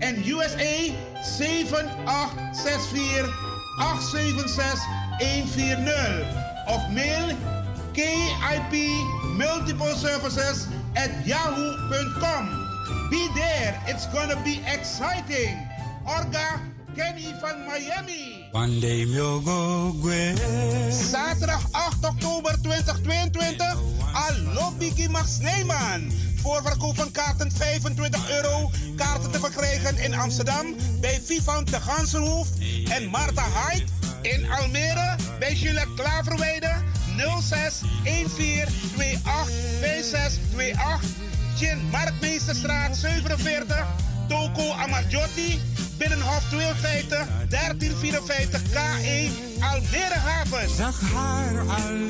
en USA 7864 876 140 of mail KIP Multiple Services at yahoo.com. Be there, it's gonna be exciting. Orga Kenny van Miami. One day go Zaterdag 8 oktober 2022. Allo Biggie Max Neyman. Voorverkoop van kaarten 25 euro. Kaarten te verkrijgen in Amsterdam bij Vivant de Gansenhoef en Marta Hyde in Almere bij Juliette Klaverweide 06 14 28 5628 Chin Markmeesterstraat 47 Toko Amarjotti Binnenhof 52 1354 K1 Almere Haven.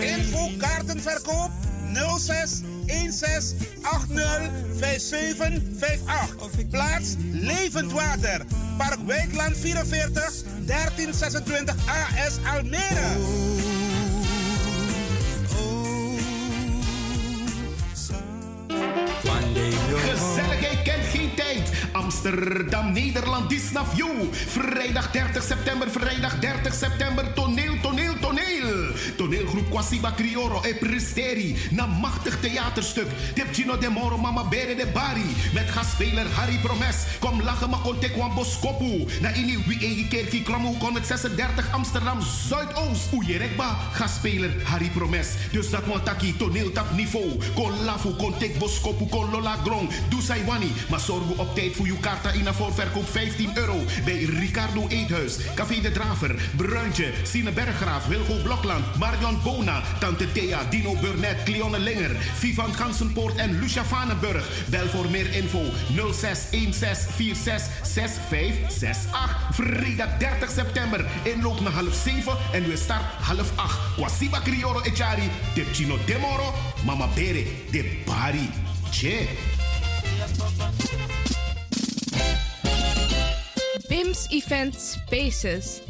Info kaartenverkoop 06 16 80 57 58. Plaats Levend Water. Park Wijkland 44 1326 AS Almere. Gezelligheid kent geen tijd. Amsterdam, Nederland, is naar you. Vrijdag 30 september, vrijdag 30 september, toneel, toneel. Toneelgroep Kwasiba e Presteri. Na machtig theaterstuk. Tipchino de Moro, Mama Bere de Bari. Met gastspeler Harry Promes. Kom lachen, maar kontek wan boskopu. Na ini wie kerkie kromo 136 Amsterdam Zuidoost. Oejerekba, gastspeler Harry Promes. Dus dat want taki toneeltap niveau. Kon lafu, kontek boskopu, kon lola grong. Doe sai wani, maar zorg op tijd voor uw kaarta in voor verkoop 15 euro. Bij Ricardo Eethuis, Café de Draver, Bruintje, Sine Berggraaf, Wilgo Blokland, Marion Bona, Tante Thea, Dino Burnett, Cleone Linger, Vivan Gansenpoort en Lucia Vanenburg. Bel voor meer info 0616466568. Vrijdag 30 september, inloop naar half 7 en we start half 8. Kwasiba Crioro Echari, de Chino Demoro, Mama Bere, de Bari. Che. BIMS Event Spaces.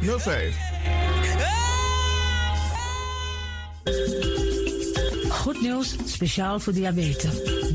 5305. Goed nieuws, speciaal voor diabetes.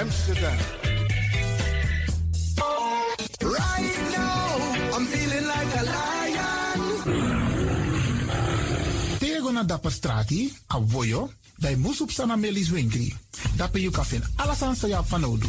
Amsterdam. Right now, I'm feeling like a lion. Tego na dapper strati, a voyo, bij Moesop Sana Melis Winkri. Dapper you alles aan sa van Odu.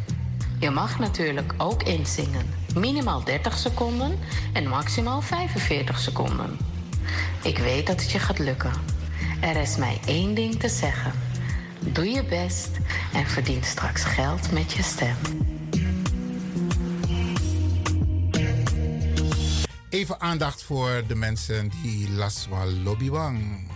Je mag natuurlijk ook inzingen. Minimaal 30 seconden en maximaal 45 seconden. Ik weet dat het je gaat lukken. Er is mij één ding te zeggen. Doe je best en verdien straks geld met je stem. Even aandacht voor de mensen die Laswa Lobbywang.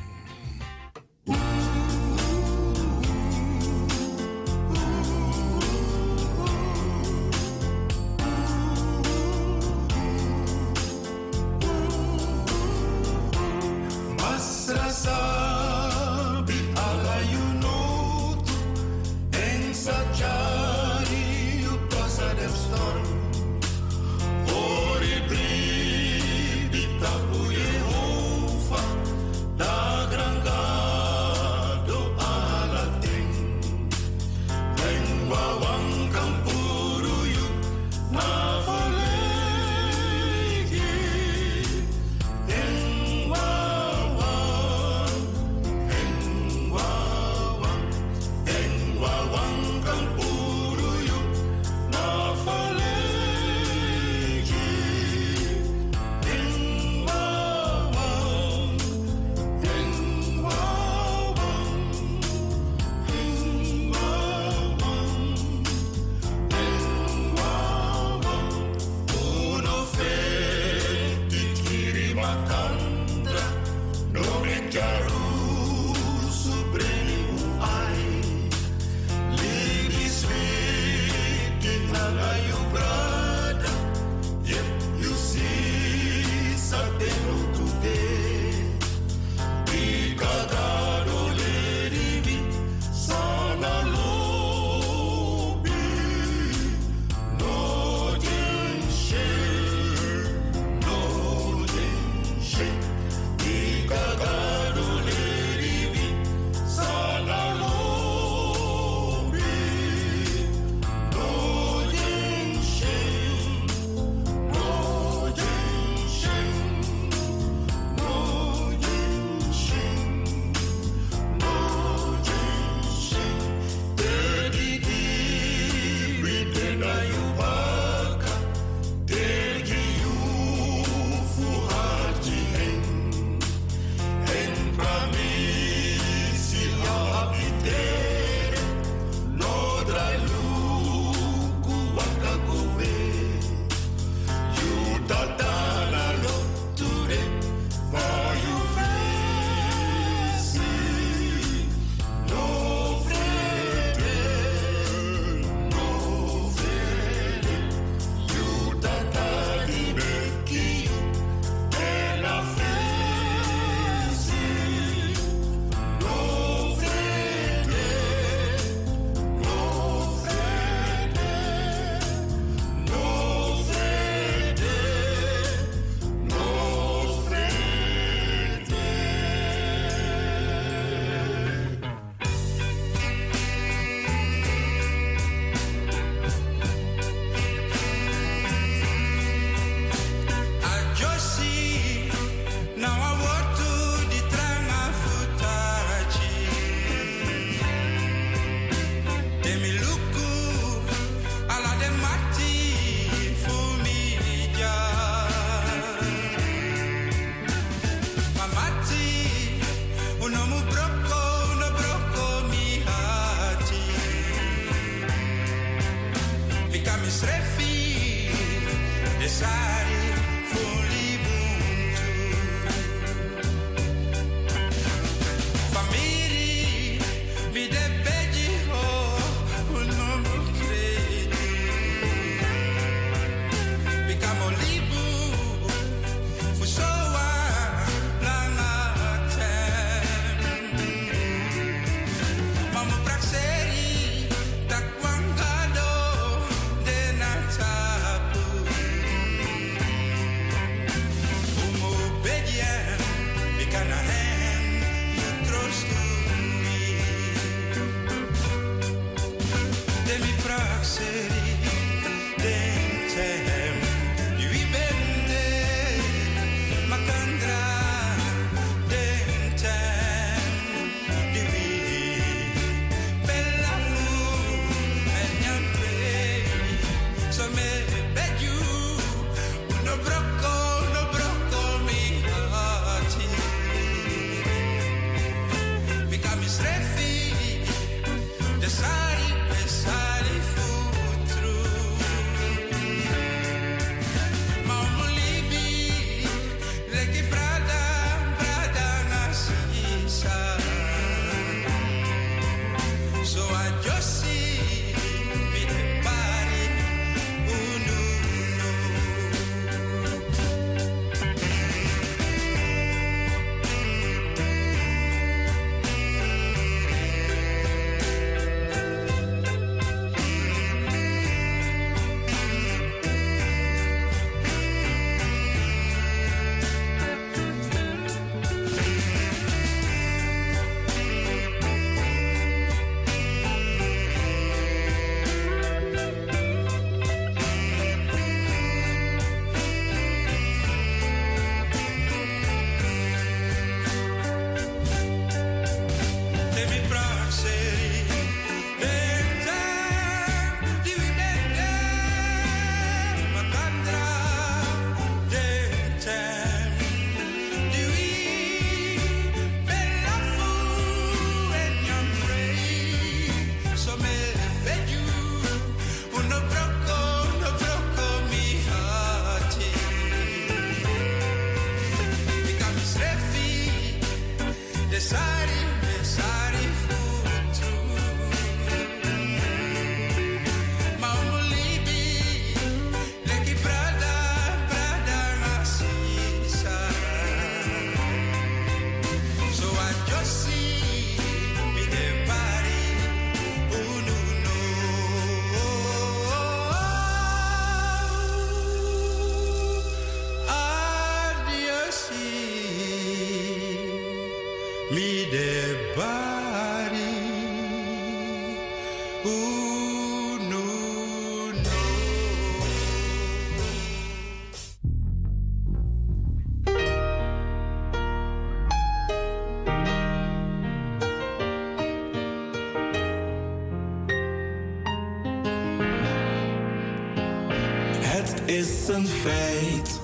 Is een feit.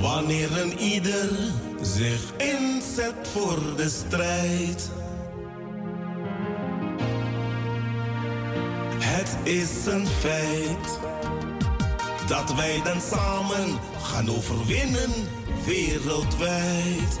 Wanneer een ieder zich inzet voor de strijd. Het is een feit dat wij dan samen gaan overwinnen wereldwijd.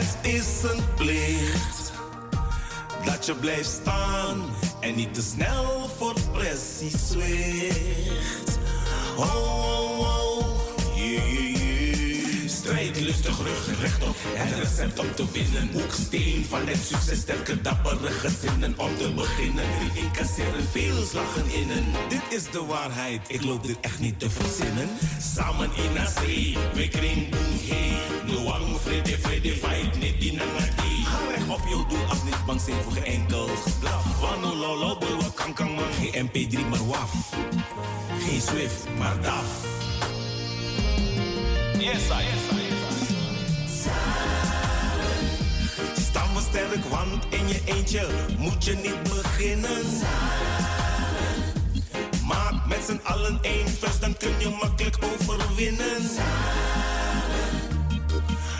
Het is een plicht dat je blijft staan en niet te snel voor pressie zwicht. Oh, oh, oh, lustig, rug rechtop. Het recept om te winnen. Hoeksteen van het succes, sterke dappere gezinnen. Om te beginnen, drie incasseren, veel slagen innen. Dit is de waarheid, ik loop dit echt niet te verzinnen. Samen in zee, we kring boem hey. Nuang, vrede, vrede, fight, niet die nangati. Ga recht op je doel, als niet bang zijn voor geen enkel geblaf. Wano lolo, bulwa kankang man. Geen MP3, maar waf. Geen Swift, maar DAF. Yes, I, yes, I. Staan we sterk, want in je eentje moet je niet beginnen. Maak met z'n allen één vuist, dan kun je makkelijk overwinnen.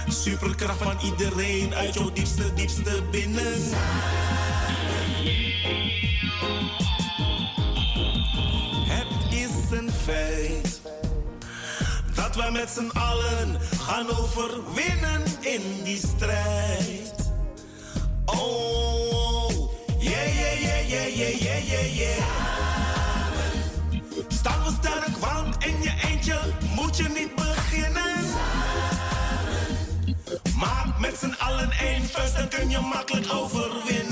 Superkracht van iedereen uit jouw diepste, diepste binnen. Het dat wij met z'n allen gaan overwinnen in die strijd. Oh, yeah, yeah, yeah, yeah, yeah, yeah, yeah, yeah. Staan we sterk, want in je eentje moet je niet beginnen. Maak met z'n allen één vuist, dan kun je makkelijk overwinnen.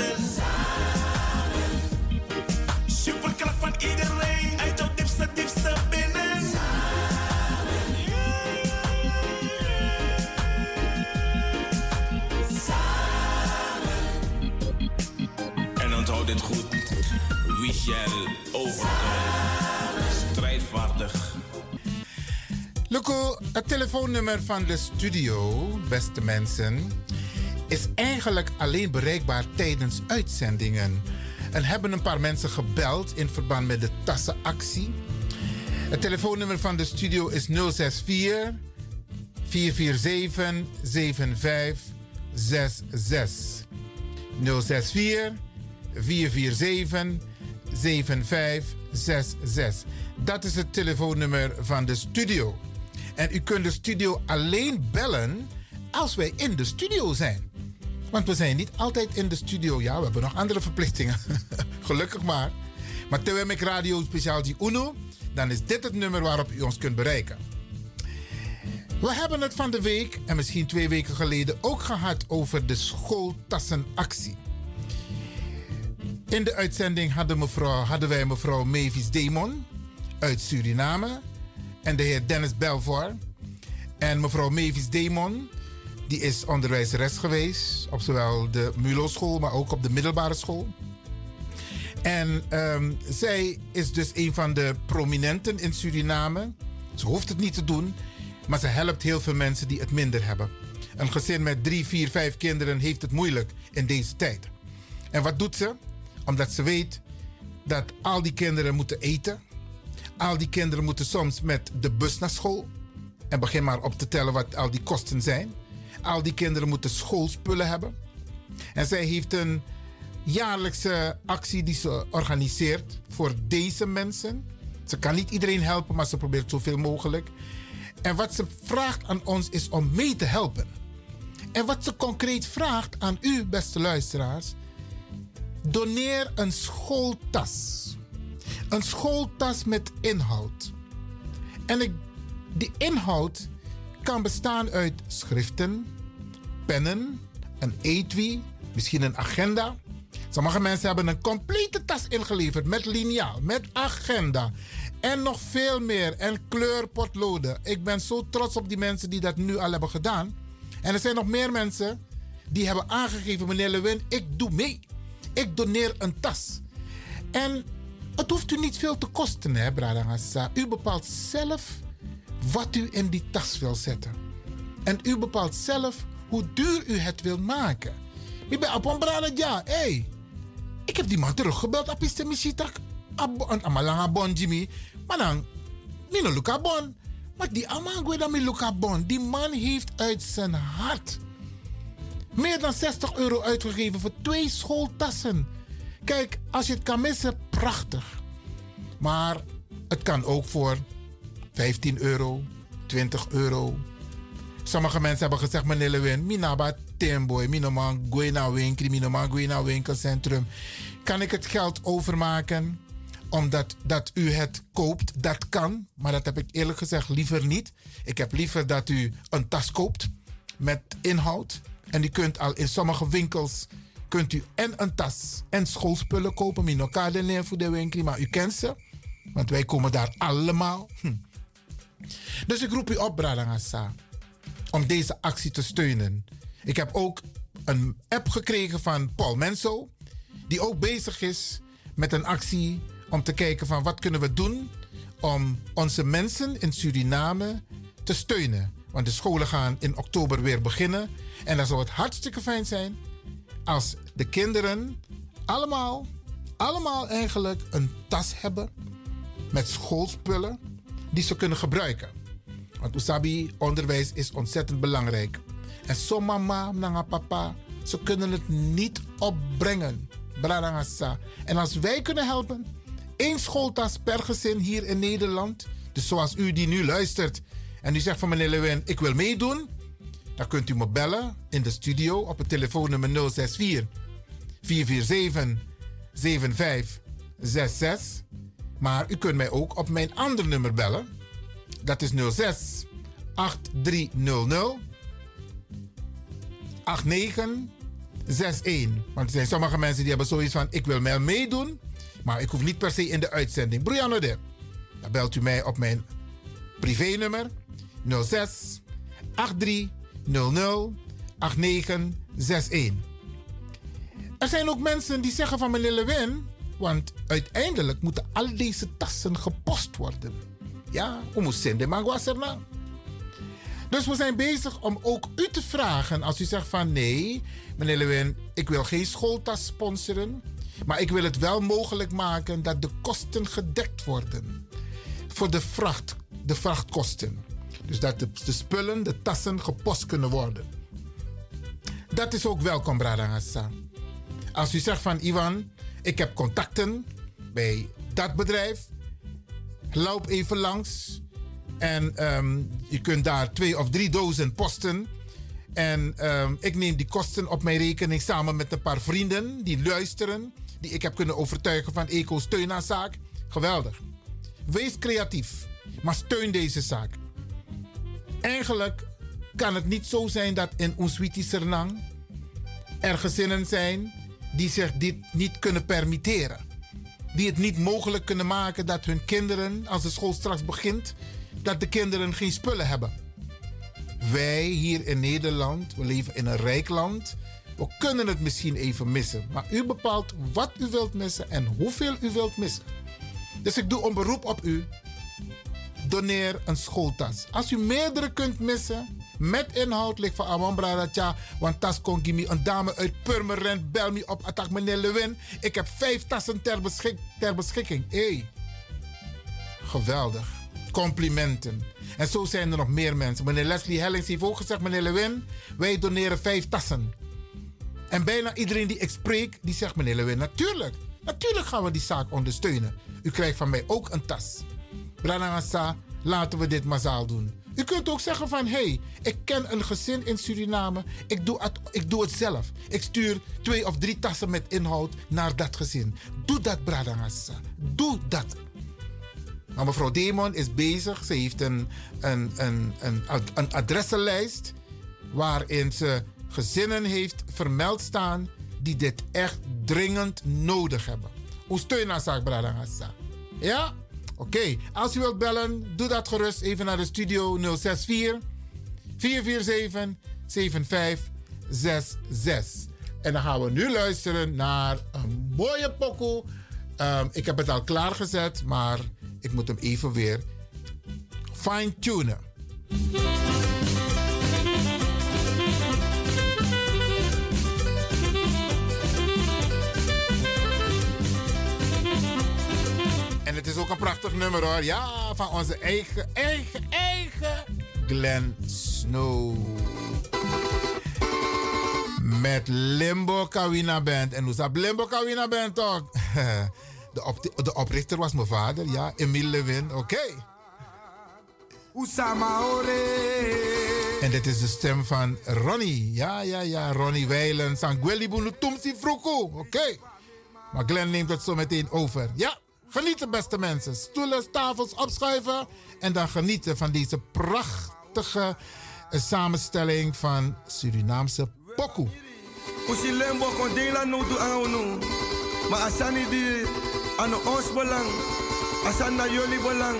Shall overkomen. Strijdvaardig. Loco, het telefoonnummer van de studio, beste mensen, is eigenlijk alleen bereikbaar tijdens uitzendingen. En hebben een paar mensen gebeld in verband met de tassenactie. Het telefoonnummer van de studio is 064 447 7566. 064 447 7566. Dat is het telefoonnummer van de studio. En u kunt de studio alleen bellen als wij in de studio zijn. Want we zijn niet altijd in de studio. Ja, we hebben nog andere verplichtingen. Gelukkig maar. Maar terwijl ik radio die Uno, dan is dit het nummer waarop u ons kunt bereiken. We hebben het van de week, en misschien twee weken geleden, ook gehad over de schooltassenactie. In de uitzending hadden, mevrouw, hadden wij mevrouw Mavis Demon uit Suriname en de heer Dennis Belvoir. En mevrouw Mavis Demon, die is onderwijzeres geweest op zowel de MULO-school, maar ook op de middelbare school. En ehm, zij is dus een van de prominenten in Suriname. Ze hoeft het niet te doen, maar ze helpt heel veel mensen die het minder hebben. Een gezin met drie, vier, vijf kinderen heeft het moeilijk in deze tijd. En wat doet ze? Omdat ze weet dat al die kinderen moeten eten. Al die kinderen moeten soms met de bus naar school. En begin maar op te tellen wat al die kosten zijn. Al die kinderen moeten schoolspullen hebben. En zij heeft een jaarlijkse actie die ze organiseert voor deze mensen. Ze kan niet iedereen helpen, maar ze probeert zoveel mogelijk. En wat ze vraagt aan ons is om mee te helpen. En wat ze concreet vraagt aan u, beste luisteraars, doneer een schooltas. Een schooltas met inhoud. En ik, die inhoud kan bestaan uit schriften, pennen, een etui, misschien een agenda. Sommige mensen hebben een complete tas ingeleverd met liniaal, met agenda en nog veel meer en kleurpotloden. Ik ben zo trots op die mensen die dat nu al hebben gedaan. En er zijn nog meer mensen die hebben aangegeven, meneer Lewin, ik doe mee. Ik doneer een tas. En het hoeft u niet veel te kosten, hè, Bradangasa. U bepaalt zelf wat u in die tas wil zetten. En u bepaalt zelf hoe duur u het wil maken. Ik ben op ja, hey. Ik heb die man teruggebeld. op is misita. Amalanga bon, Jimmy. Maar dan, Nino Luca bon. Maar die Amangwe dan Luca bon. Die man heeft uit zijn hart meer dan 60 euro uitgegeven voor twee schooltassen. Kijk, als je het kan missen, prachtig. Maar het kan ook voor 15 euro, 20 euro. Sommige mensen hebben gezegd, meneer Lewin, minaba temboy, minoman naar winkel, minoman naar winkelcentrum. Kan ik het geld overmaken? omdat dat u het koopt, dat kan. Maar dat heb ik eerlijk gezegd liever niet. Ik heb liever dat u een tas koopt met inhoud. En u kunt al in sommige winkels kunt u en een tas en schoolspullen kopen. Minokade voor de winkel, maar u kent ze. Want wij komen daar allemaal. Hm. Dus ik roep u op, Bradangasa, om deze actie te steunen. Ik heb ook een app gekregen van Paul Menso, die ook bezig is met een actie om te kijken van wat kunnen we doen om onze mensen in Suriname te steunen. Want de scholen gaan in oktober weer beginnen. En dan zou het hartstikke fijn zijn als de kinderen allemaal, allemaal eigenlijk een tas hebben met schoolspullen die ze kunnen gebruiken. Want Usabi, onderwijs is ontzettend belangrijk. En zo mama, nanga papa, ze kunnen het niet opbrengen. En als wij kunnen helpen, één schooltas per gezin hier in Nederland. Dus zoals u die nu luistert en u zegt van meneer Lewin, ik wil meedoen. Dan kunt u me bellen in de studio op het telefoonnummer 064 447 7566. Maar u kunt mij ook op mijn andere nummer bellen. Dat is 06 8300 8961. Want er zijn sommige mensen die hebben zoiets van: ik wil mij meedoen. Maar ik hoef niet per se in de uitzending. Brianne. Dan belt u mij op mijn privénummer 06 83 00 8961. Er zijn ook mensen die zeggen van meneer Lewin, want uiteindelijk moeten al deze tassen gepost worden. Ja, hoe moet zenden, nou? Dus we zijn bezig om ook u te vragen als u zegt van nee, meneer Lewin, ik wil geen schooltas sponsoren. Maar ik wil het wel mogelijk maken dat de kosten gedekt worden. Voor de vracht, de vrachtkosten. Dus dat de, de spullen, de tassen gepost kunnen worden. Dat is ook welkom, Bradangasa. Als u zegt van Ivan, ik heb contacten bij dat bedrijf. Loop even langs. En um, je kunt daar twee of drie dozen posten. En um, ik neem die kosten op mijn rekening samen met een paar vrienden die luisteren die ik heb kunnen overtuigen van Eco steun zaak. Geweldig. Wees creatief, maar steun deze zaak. Eigenlijk kan het niet zo zijn dat in Oenswiti Sernang er gezinnen zijn die zich dit niet kunnen permitteren. Die het niet mogelijk kunnen maken dat hun kinderen, als de school straks begint, dat de kinderen geen spullen hebben. Wij hier in Nederland, we leven in een rijk land, We kunnen het misschien even missen, maar u bepaalt wat u wilt missen en hoeveel u wilt missen. Dus ik doe een beroep op u. Doneer een schooltas. Als u meerdere kunt missen, met inhoud, ligt van Amambra Ratja, want tas kon me een dame uit Purmerend, bel me op, attack meneer Lewin. Ik heb vijf tassen ter, beschik ter beschikking. Hey. geweldig. Complimenten. En zo zijn er nog meer mensen. Meneer Leslie Hellings heeft ook gezegd, meneer Lewin, wij doneren vijf tassen. En bijna iedereen die ik spreek, die zegt, meneer Lewin, natuurlijk. Natuurlijk gaan we die zaak ondersteunen. U krijgt van mij ook een tas. Branagasa, laten we dit massaal doen. U kunt ook zeggen van, hé, hey, ik ken een gezin in Suriname. Ik doe, het, ik doe het zelf. Ik stuur twee of drie tassen met inhoud naar dat gezin. Doe dat, Bradangasa. Doe dat. Nou, mevrouw Demon is bezig. Ze heeft een, een, een, een, een adressenlijst waarin ze gezinnen heeft vermeld staan die dit echt dringend nodig hebben. Hoe steun naar zaak, Bradangasa? Ja? Oké, als u wilt bellen, doe dat gerust even naar de studio 064 447 7566. En dan gaan we nu luisteren naar een mooie pokoe. Um, ik heb het al klaargezet, maar ik moet hem even weer fine-tunen. Ook een prachtig nummer hoor. Ja, van onze eigen, eigen, eigen Glenn Snow. Met Limbo Kawina Band. En hoe staat Limbo Kawina Band toch? De, op, de oprichter was mijn vader, ja, Emile Lewin. Oké. Okay. En dit is de stem van Ronnie. Ja, ja, ja, Ronnie Weilen. Sangueli Bunu Tumsi Fruku. Oké. Okay. Maar Glenn neemt het zo meteen over. Ja, genieten beste mensen. Stoelen, tafels opschuiven. En dan genieten van deze prachtige samenstelling van Surinaamse pokoe. Usi lembo kon dela no du Maar asani di aan ons belang, asan na jullie belang.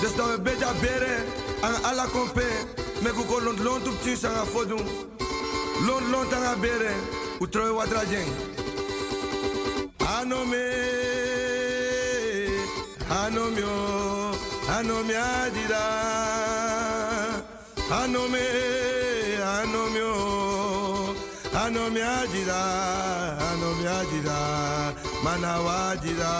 Dus dat we beter beren aan alle kompe, met hoe lont lont op tien sang afvodun. Lont lont aan beren, u troi wat rajeng. Anome, anomio, anomyo anomyadira anome anomyo anomyadira anomyadira manawajira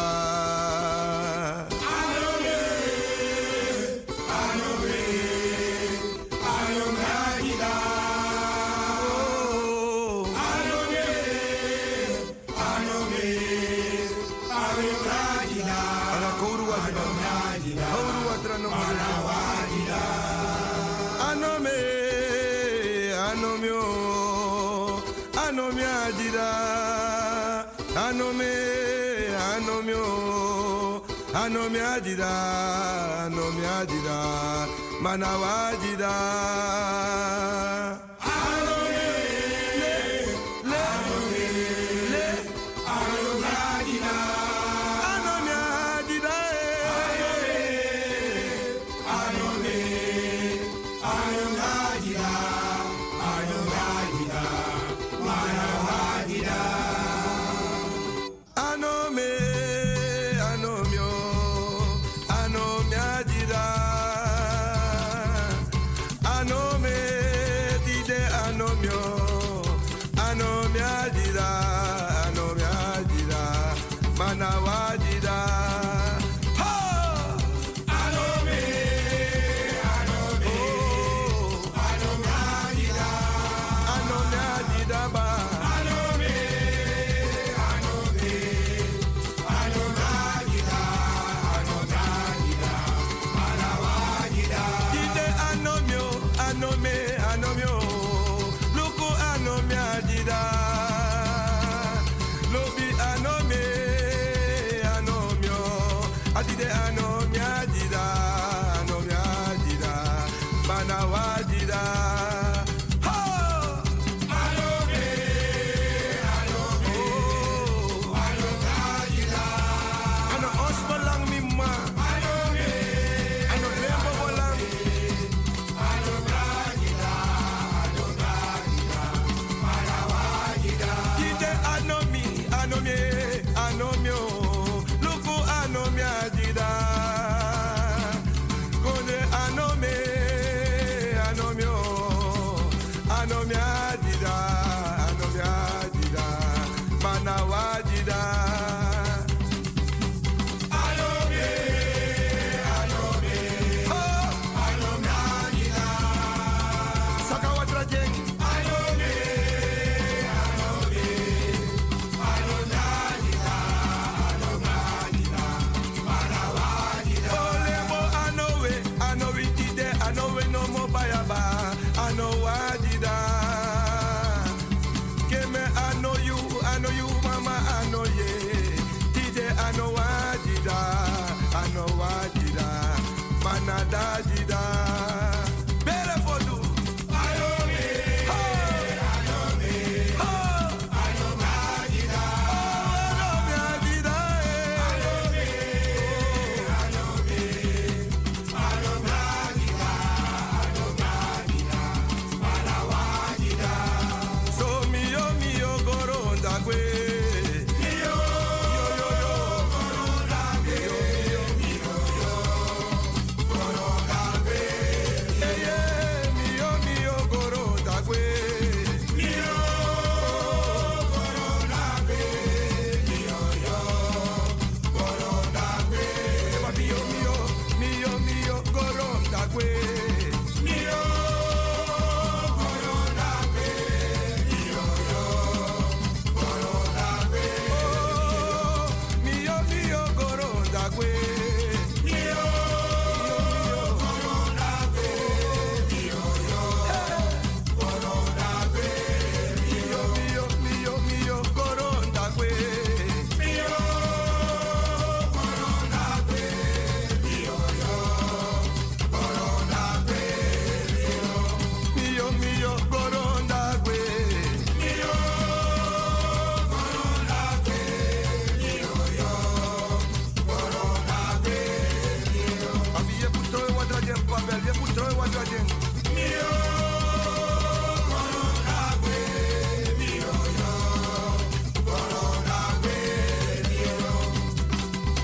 no me ajira, manawajira. know you want my heart.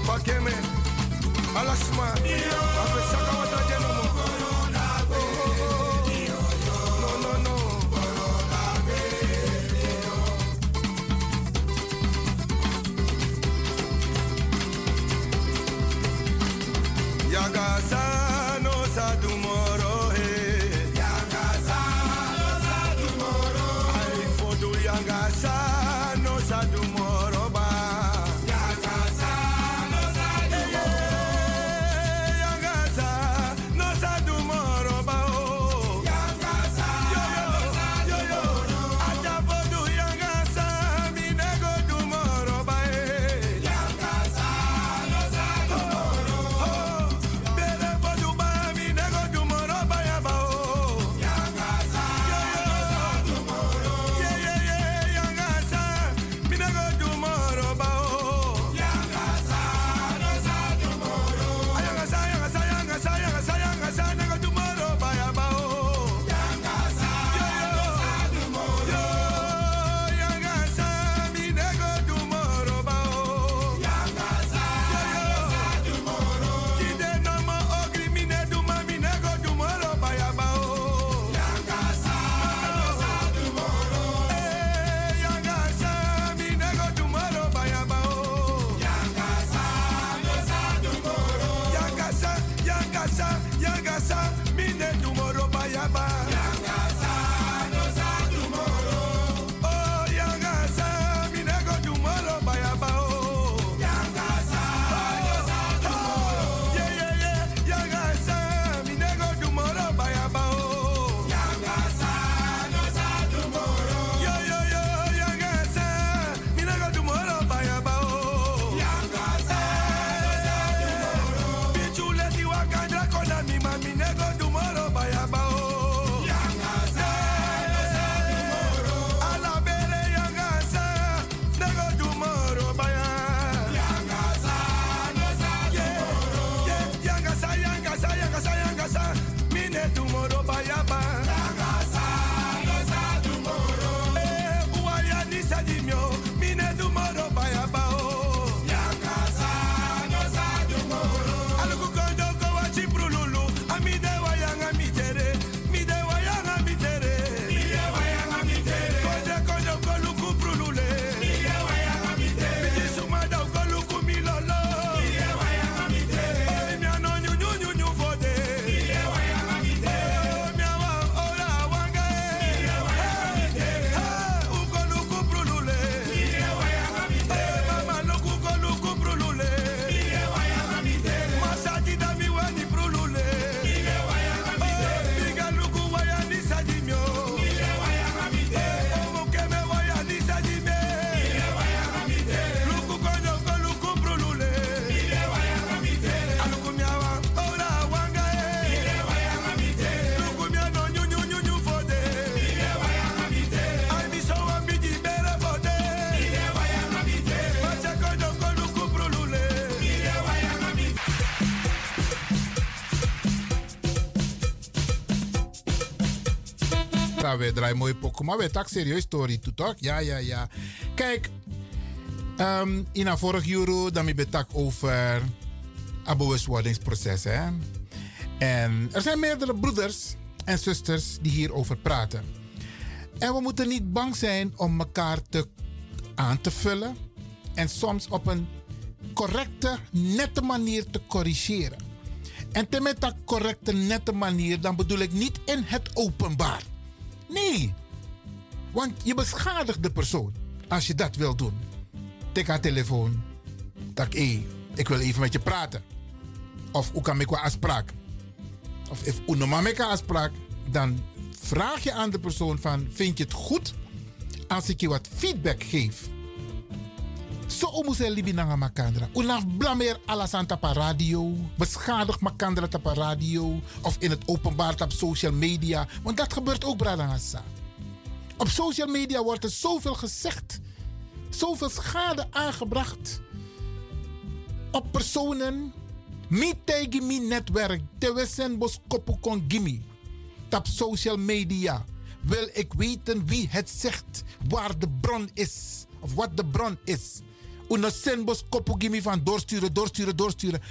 Bageme, Alashma, Apesaka Watajeno. Gaza. Ja, we draaien mooie pokken, maar wij tak serieus story toe, toch? Ja, ja, ja. Kijk, um, in een vorig euro, dan heb ik over het bewustwordingsproces, hè. En er zijn meerdere broeders en zusters die hierover praten. En we moeten niet bang zijn om elkaar te, aan te vullen en soms op een correcte, nette manier te corrigeren. En te met dat correcte, nette manier, dan bedoel ik niet in het openbaar. Nee, want je beschadigt de persoon als je dat wil doen. Tik haar telefoon. Tak, ik wil even met je praten. Of hoe kan ik qua afspraak? Of if een afspraak, dan vraag je aan de persoon van, vind je het goed als ik je wat feedback geef? So omuse libi nanga makandra. Unaf blameer alasan tapa radio. Beschadig makandra tapa radio. Of in het openbaar tap social media. Want dat gebeurt ook bradangasa. Op social media wordt er zoveel gezegd. Zoveel schade aangebracht. Op personen. Mi tegen mi netwerk. Te wesen bos kopu kon gimi. Tap social media. Wil ik weten wie het zegt. Waar de bron is. Of wat de bron is. Una senbos kopu gimi van doorsturen, doorsturen, doorsturen.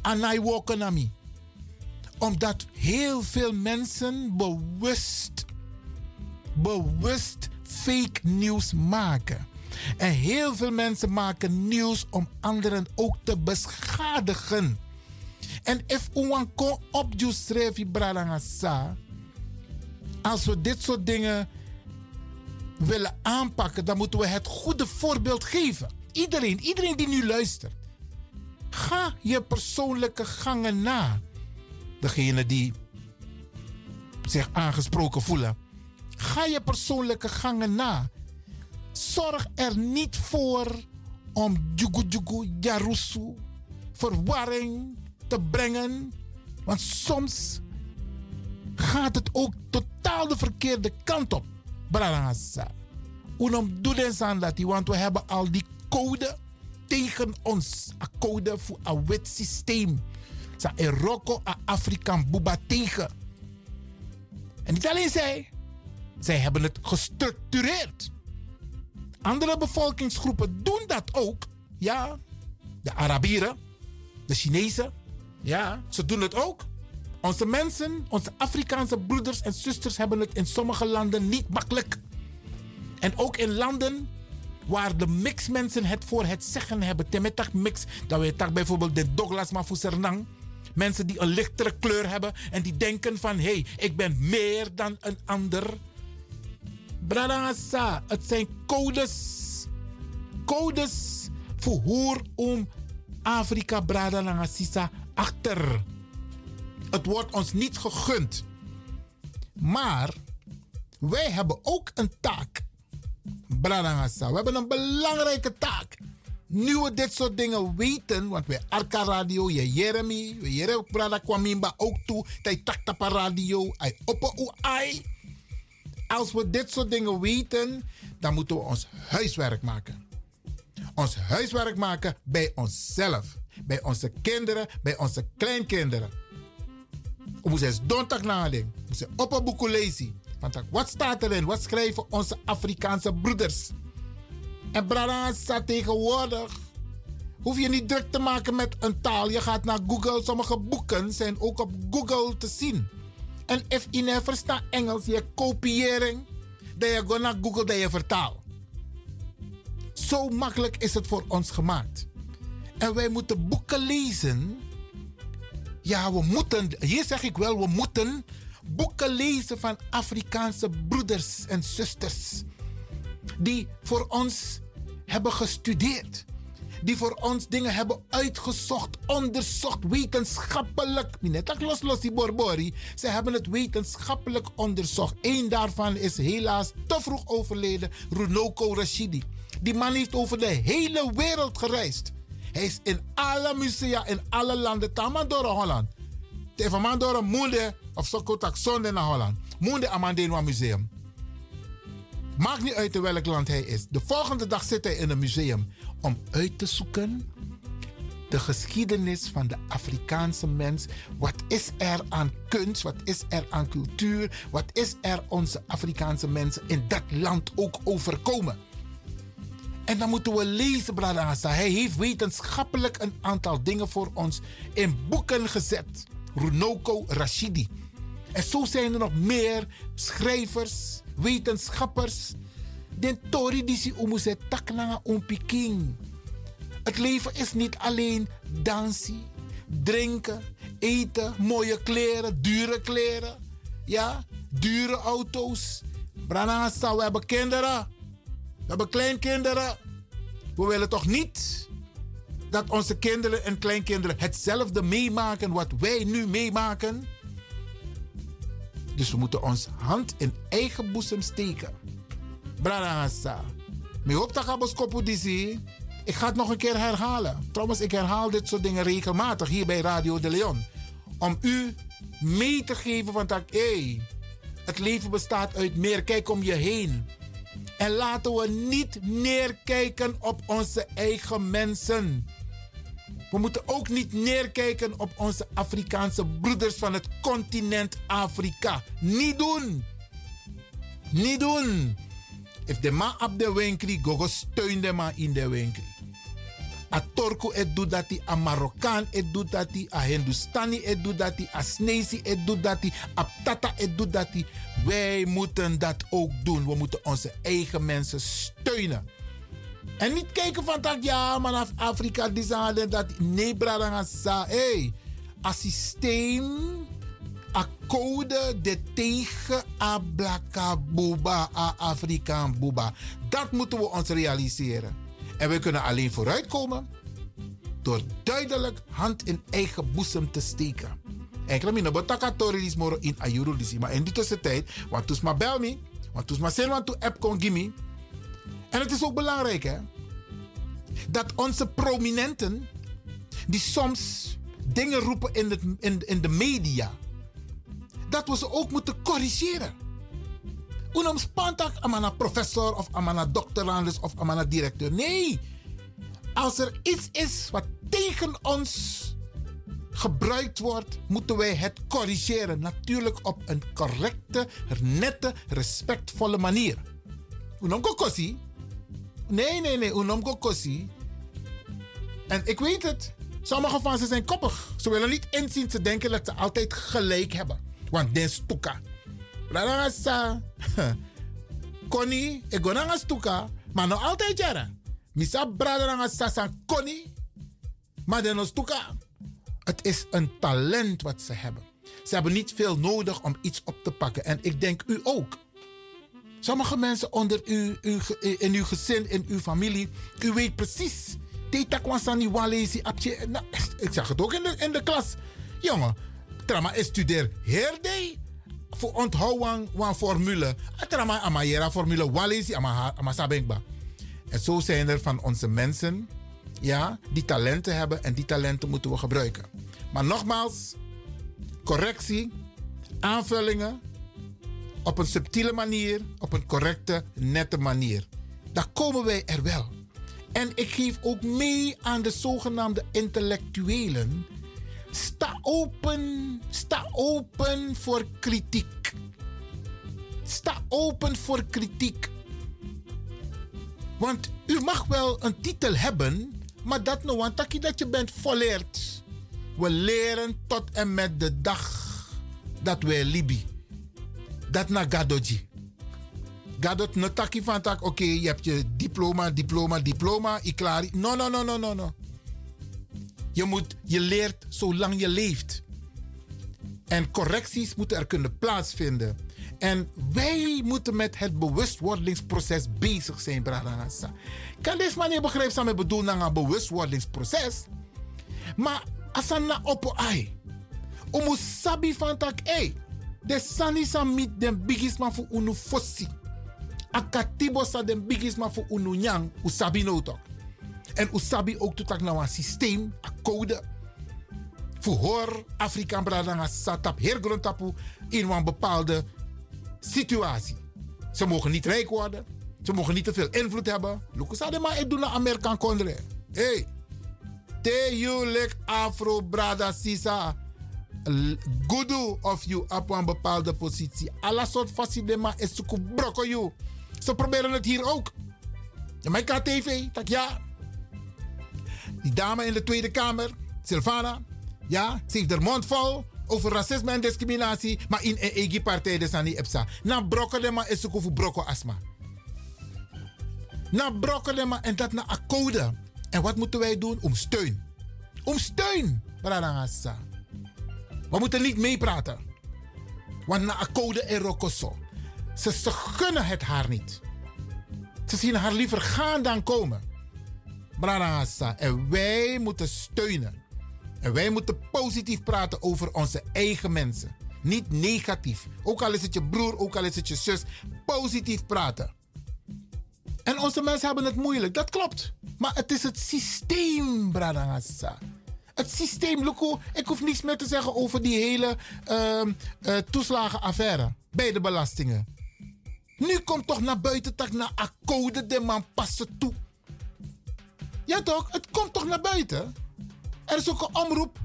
Anai wokenami. Omdat heel veel mensen bewust, bewust fake nieuws maken. En heel veel mensen maken nieuws om anderen ook te beschadigen. En if uwan kon opjuist bradangasa, als we dit soort dingen willen aanpakken, dan moeten we het goede voorbeeld geven. Iedereen, iedereen die nu luistert. Ga je persoonlijke gangen na. Degene die zich aangesproken voelen. Ga je persoonlijke gangen na. Zorg er niet voor om jugu jugu jarusu, verwarring te brengen. Want soms gaat het ook totaal de verkeerde kant op. Brarangasa. Unom doe aan dat, want we hebben al die code tegen ons. Een code voor een wet systeem. Sa Eroko a Afrikaan buba tegen. En niet alleen zij. Zij hebben het gestructureerd. Andere bevolkingsgroepen doen dat ook. Ja, de Arabieren, de Chinezen. Ja, ze doen het ook. Onze mensen, onze Afrikaanse broeders en zusters hebben het in sommige landen niet makkelijk. En ook in landen waar de mixmensen het voor het zeggen hebben. Temetak mix, dat we tak bijvoorbeeld de Douglas Mafusernang. Mensen die een lichtere kleur hebben en die denken van hé, hey, ik ben meer dan een ander. Bradangasa, het zijn codes. Codes voor hoe om Afrika Bradangasisa achter. Het wordt ons niet gegund. Maar wij hebben ook een taak. Bradangasa, we hebben een belangrijke taak. Nu we dit soort dingen weten, want wij Arca Radio, je Jeremy, we Jeremy Brada Kwamimba ook toe, taktapa radio, hij oppe ai. Als we dit soort dingen weten, dan moeten we ons huiswerk maken. Ons huiswerk maken bij onszelf, bij onze kinderen, bij onze kleinkinderen. We moeten eens donderdag nadenken. We moeten op een lezen. Want wat staat erin? Wat schrijven onze Afrikaanse broeders? En Brada staat tegenwoordig. Hoef je niet druk te maken met een taal. Je gaat naar Google. Sommige boeken zijn ook op Google te zien. En if je verstaat Engels, je kopiëring, dan je naar Google dat je vertaalt. Zo makkelijk is het voor ons gemaakt. En wij moeten boeken lezen. Ja, we moeten, hier zeg ik wel, we moeten boeken lezen van Afrikaanse broeders en zusters. Die voor ons hebben gestudeerd. Die voor ons dingen hebben uitgezocht, onderzocht, wetenschappelijk. Los los die. Ze hebben het wetenschappelijk onderzocht. Eén daarvan is helaas te vroeg overleden, Runoko Rashidi. Die man heeft over de hele wereld gereisd. Hij is in alle musea in alle landen, Tamadoro Holland. Tevamandoro Moende of Sokotak Zonde naar Holland. Moende Museum. Maakt niet uit in welk land hij is. De volgende dag zit hij in een museum om uit te zoeken de geschiedenis van de Afrikaanse mens. Wat is er aan kunst? Wat is er aan cultuur? Wat is er onze Afrikaanse mensen in dat land ook overkomen? En dan moeten we lezen, Bradassa. Hij heeft wetenschappelijk een aantal dingen voor ons in boeken gezet. Runoko Rashidi. En zo zijn er nog meer schrijvers, wetenschappers. Den tori disi umuse taknanga um piking. Het leven is niet alleen dansen, drinken, eten, mooie kleren, dure kleren. Ja, dure auto's. Branasa, we hebben kinderen. We hebben kleinkinderen. We willen toch niet dat onze kinderen en kleinkinderen hetzelfde meemaken wat wij nu meemaken? Dus we moeten ons hand in eigen boezem steken. Branasa. Mi hoop dat Ik ga het nog een keer herhalen. Trouwens, ik herhaal dit soort dingen regelmatig hier bij Radio de Leon. Om u mee te geven van dat, het leven bestaat uit meer. Kijk om je heen. En laten we niet neerkijken op onze eigen mensen. We moeten ook niet neerkijken op onze Afrikaanse broeders van het continent Afrika. Niet doen. Niet doen. If de man op de winkel, go, steun de man in de winkel. A Turko het doet dat, a Marokkaan het doet dat, a Hindustani het doet dat, a Snezi het doet dat, a Tata het doet dat. Wij moeten dat ook doen. We moeten onze eigen mensen steunen. En niet kijken van dat, ja, vanaf Afrika, die zijn dat. Nee, bradangasa. Hé, hey, a systeem, a code de tegen a blaka boba, a Afrikaan boba. Dat moeten we ons realiseren. En we kunnen alleen vooruitkomen door duidelijk hand in eigen boezem te steken. Enkele mino botaka tori moro in ayuru. Maar in die tussentijd, want toes maar bel me, want toes maar want to app kon. En het is ook belangrijk hè, dat onze prominenten, die soms dingen roepen in, het, in, in de media, dat we ze ook moeten corrigeren. Unam spantak amana professor of amana doctorandus of amana directeur. Nee. Als er iets is wat tegen ons gebruikt wordt, moeten wij het corrigeren. Natuurlijk op een correcte, nette, respectvolle manier. Unam kokosi. Nee, nee, nee. Unam kokosi. En ik weet het. Sommige van ze zijn koppig. Ze willen niet inzien. Ze denken dat ze altijd gelijk hebben. Want dit is toeka. Radangasa. Koni, ik ga stuka, maar nog altijd jara. Misa bradangasa san koni, maar de stuka. Het is een talent wat ze hebben. Ze hebben niet veel nodig om iets op te pakken. En ik denk u ook. Sommige mensen onder u, u in uw gezin, in uw familie, u weet precies. Nou, ik zeg het ook in de, in de klas. Jongen, trama is studeer voor onthouden van formule. Atrama amayera formule walesi ama sabengba. En zo zijn er van onze mensen ja, die talenten hebben en die talenten moeten we gebruiken. Maar nogmaals, correctie, aanvullingen op een subtiele manier, op een correcte, nette manier. Daar komen wij er wel. En ik geef ook mee aan de zogenaamde intellectuelen Sta open. Sta open voor kritiek. Sta open voor kritiek. Want u mag wel een titel hebben, maar dat nou, want dat je bent volleerd. We leren tot en met de dag dat wij Libi. Dat na Gadoji. Gadot no taki van oké, je hebt je diploma, diploma, diploma, ik klaar. No, no, no, no, no, no. Je, moet, je leert zolang je leeft. En correcties moeten er kunnen plaatsvinden. En wij moeten met het bewustwordingsproces bezig zijn, Bradangasa. Kan deze manier begrijpen samen bedoelen naar een bewustwordingsproces? Maar asana opo ai. Omu sabi van tak, de sani sa mit den bigis man fu unu fossi. Akatibo sa den bigis man fu unu nyang, u sabi no tok. En usabi ook toetak nou een systeem, een code. Voor hoor Afrikaan bradanga satap hergrondtapu in een bepaalde situatie. Ze mogen niet rijk worden. Ze mogen niet te veel invloed hebben. Lukusade maar ik doe naar Amerikaan kondre. Hey. Te you lek afro brada sisa. Gudu of you op een bepaalde positie. Alla soort facidema is suku brokko you. Ze proberen het hier ook. Mijn KTV, tak ja. Die dame in de Tweede Kamer, Silvana, ja, ze heeft er mond vol over racisme en discriminatie, maar in een eigen partij de Sani Epsa. Na brokken maar is ook over brokken asma. Na brokken maar en dat na akkoorden. En wat moeten wij doen? Om steun. Om steun, Bradangasa. We moeten niet meepraten. Want na akkoorden en rokoso. Ze, ze gunnen het haar niet. Ze zien haar liever gaan dan komen. En wij moeten steunen. En wij moeten positief praten over onze eigen mensen. Niet negatief. Ook al is het je broer, ook al is het je zus. Positief praten. En onze mensen hebben het moeilijk, dat klopt. Maar het is het systeem, Bradangasa. Het systeem, ik hoef niets meer te zeggen over die hele uh, uh, toeslagenaffaire bij de belastingen. Nu komt toch naar buiten dat naar akkoorden de man passen toe. Ja toch? Het komt toch naar buiten? Er is ook een omroep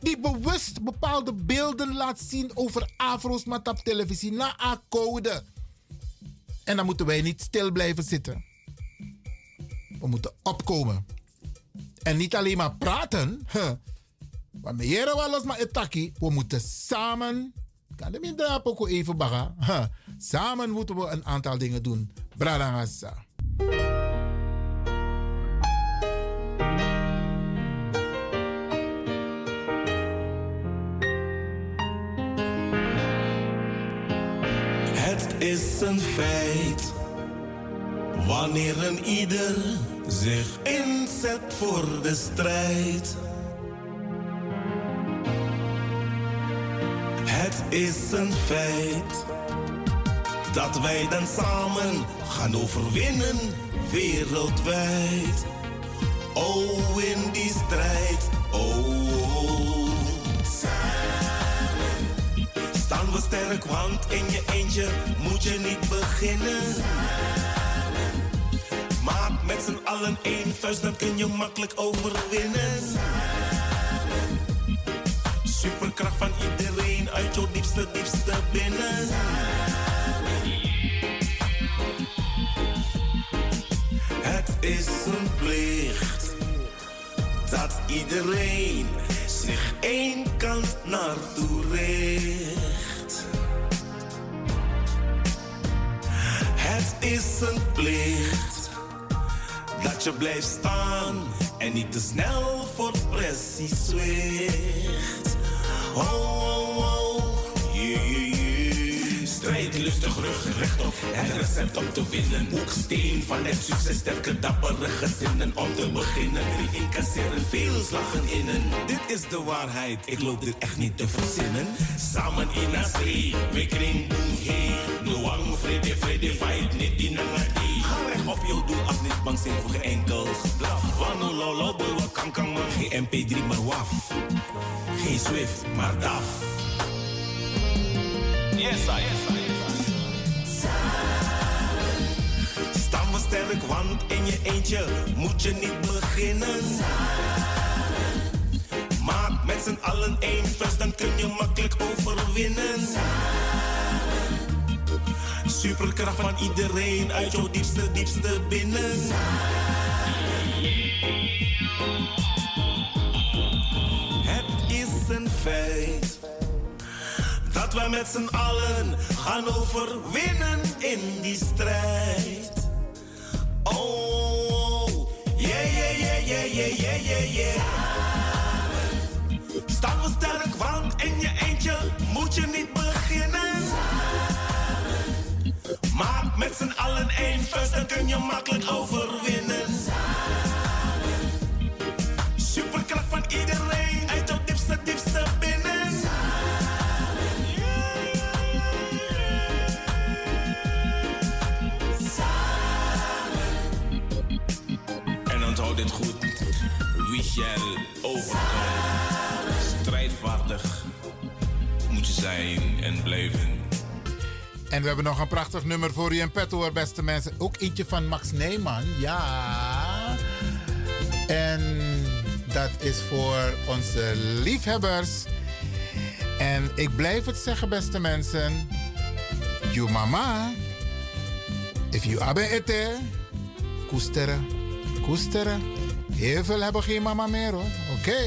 die bewust bepaalde beelden laat zien over afro's met op televisie na A-code. En dan moeten wij niet stil blijven zitten. We moeten opkomen. En niet alleen maar praten. Maar meer wel als maar etaki. We moeten samen. Kan de minder ook even baga. Samen moeten we een aantal dingen doen. Bradangasa. Het is een feit. Wanneer een ieder zich inzet voor de strijd. Het is een feit dat wij dan samen gaan overwinnen wereldwijd. Oh, in die strijd, oh. Samen staan we sterk, want in je eentje moet je niet beginnen. Met z'n allen één vuist, dan kun je makkelijk overwinnen. Superkracht van iedereen uit jouw diepste, diepste binnen. Het is een plicht dat iedereen zich één kant naartoe richt. Het is een plicht je blijft staan en niet te snel voor pressie zwicht. Oh, oh, oh, yeah, yeah, yeah. Strijd lustig, rug rechtop. Het recept om te winnen. Hoeksteen van het succes, sterke, dappere gezinnen. Om te beginnen, drie incasseren, veel slagen innen. Dit is de waarheid, ik loop dit echt niet te verzinnen. Samen in zee, we kring boem hey. Noang, vrede, vrede, fight, niet die nangati. Op jouw doel af, niet bang zijn voor geen enkel geblaf. Wano lolo, bulwa kankang man. Geen MP3, maar waf. Geen Swift, maar DAF. Yes, I, yes, Staan we sterk, want in je eentje moet je niet beginnen. Maak met z'n allen één vuist, dan kun je makkelijk overwinnen. Superkracht van iedereen uit jouw diepste, diepste binnen. Het is een feit dat wij met z'n allen gaan overwinnen in die strijd. Oh, yeah, yeah, yeah, yeah, yeah, yeah, yeah, yeah. Staan we sterk, want in je eentje moet je niet met z'n allen één vuist, dan kun je makkelijk overwinnen. Superkracht van iedereen uit jouw diepste, diepste binnen. En onthoud dit goed. Wie shall overkomen. Strijdvaardig moet je zijn en blijven. En we hebben nog een prachtig nummer voor u in petto, beste mensen. Ook eentje van Max Neyman, ja. En dat is voor onze liefhebbers. En ik blijf het zeggen, beste mensen. You mama. If you abe ete. Koesteren. Koesteren. Heel veel hebben geen mama meer hoor. Oké.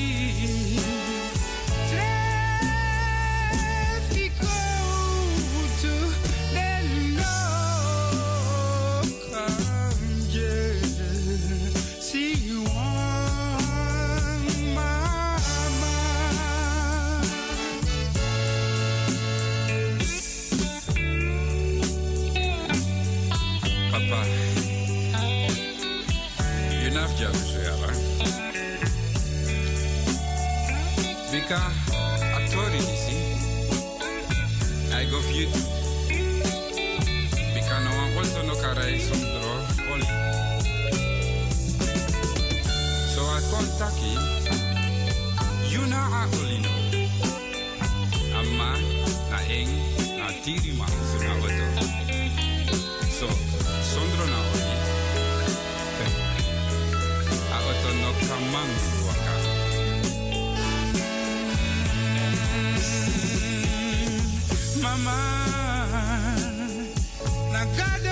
see. Africa, see? I go view Because no one wants to know Karai some draw only. So I contact him. You know I only know. Amma, na eng, na tiri ma, so na wato. So, Sondro na only. I wato no kamang. mamá. La calle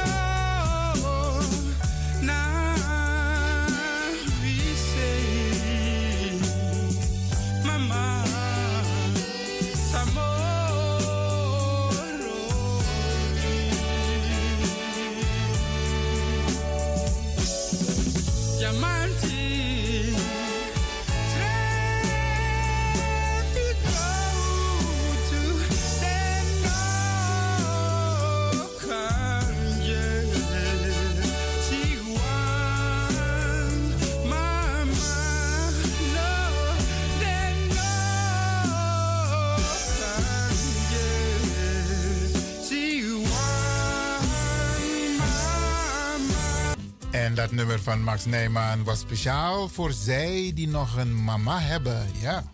dat nummer van Max Nijman was speciaal voor zij die nog een mama hebben. Ja.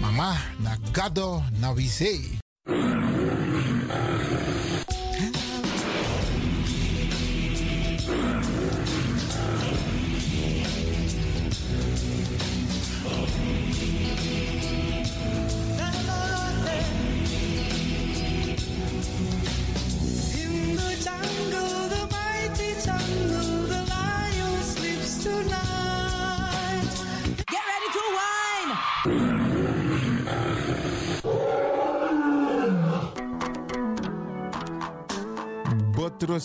Mama Nagado Nawise.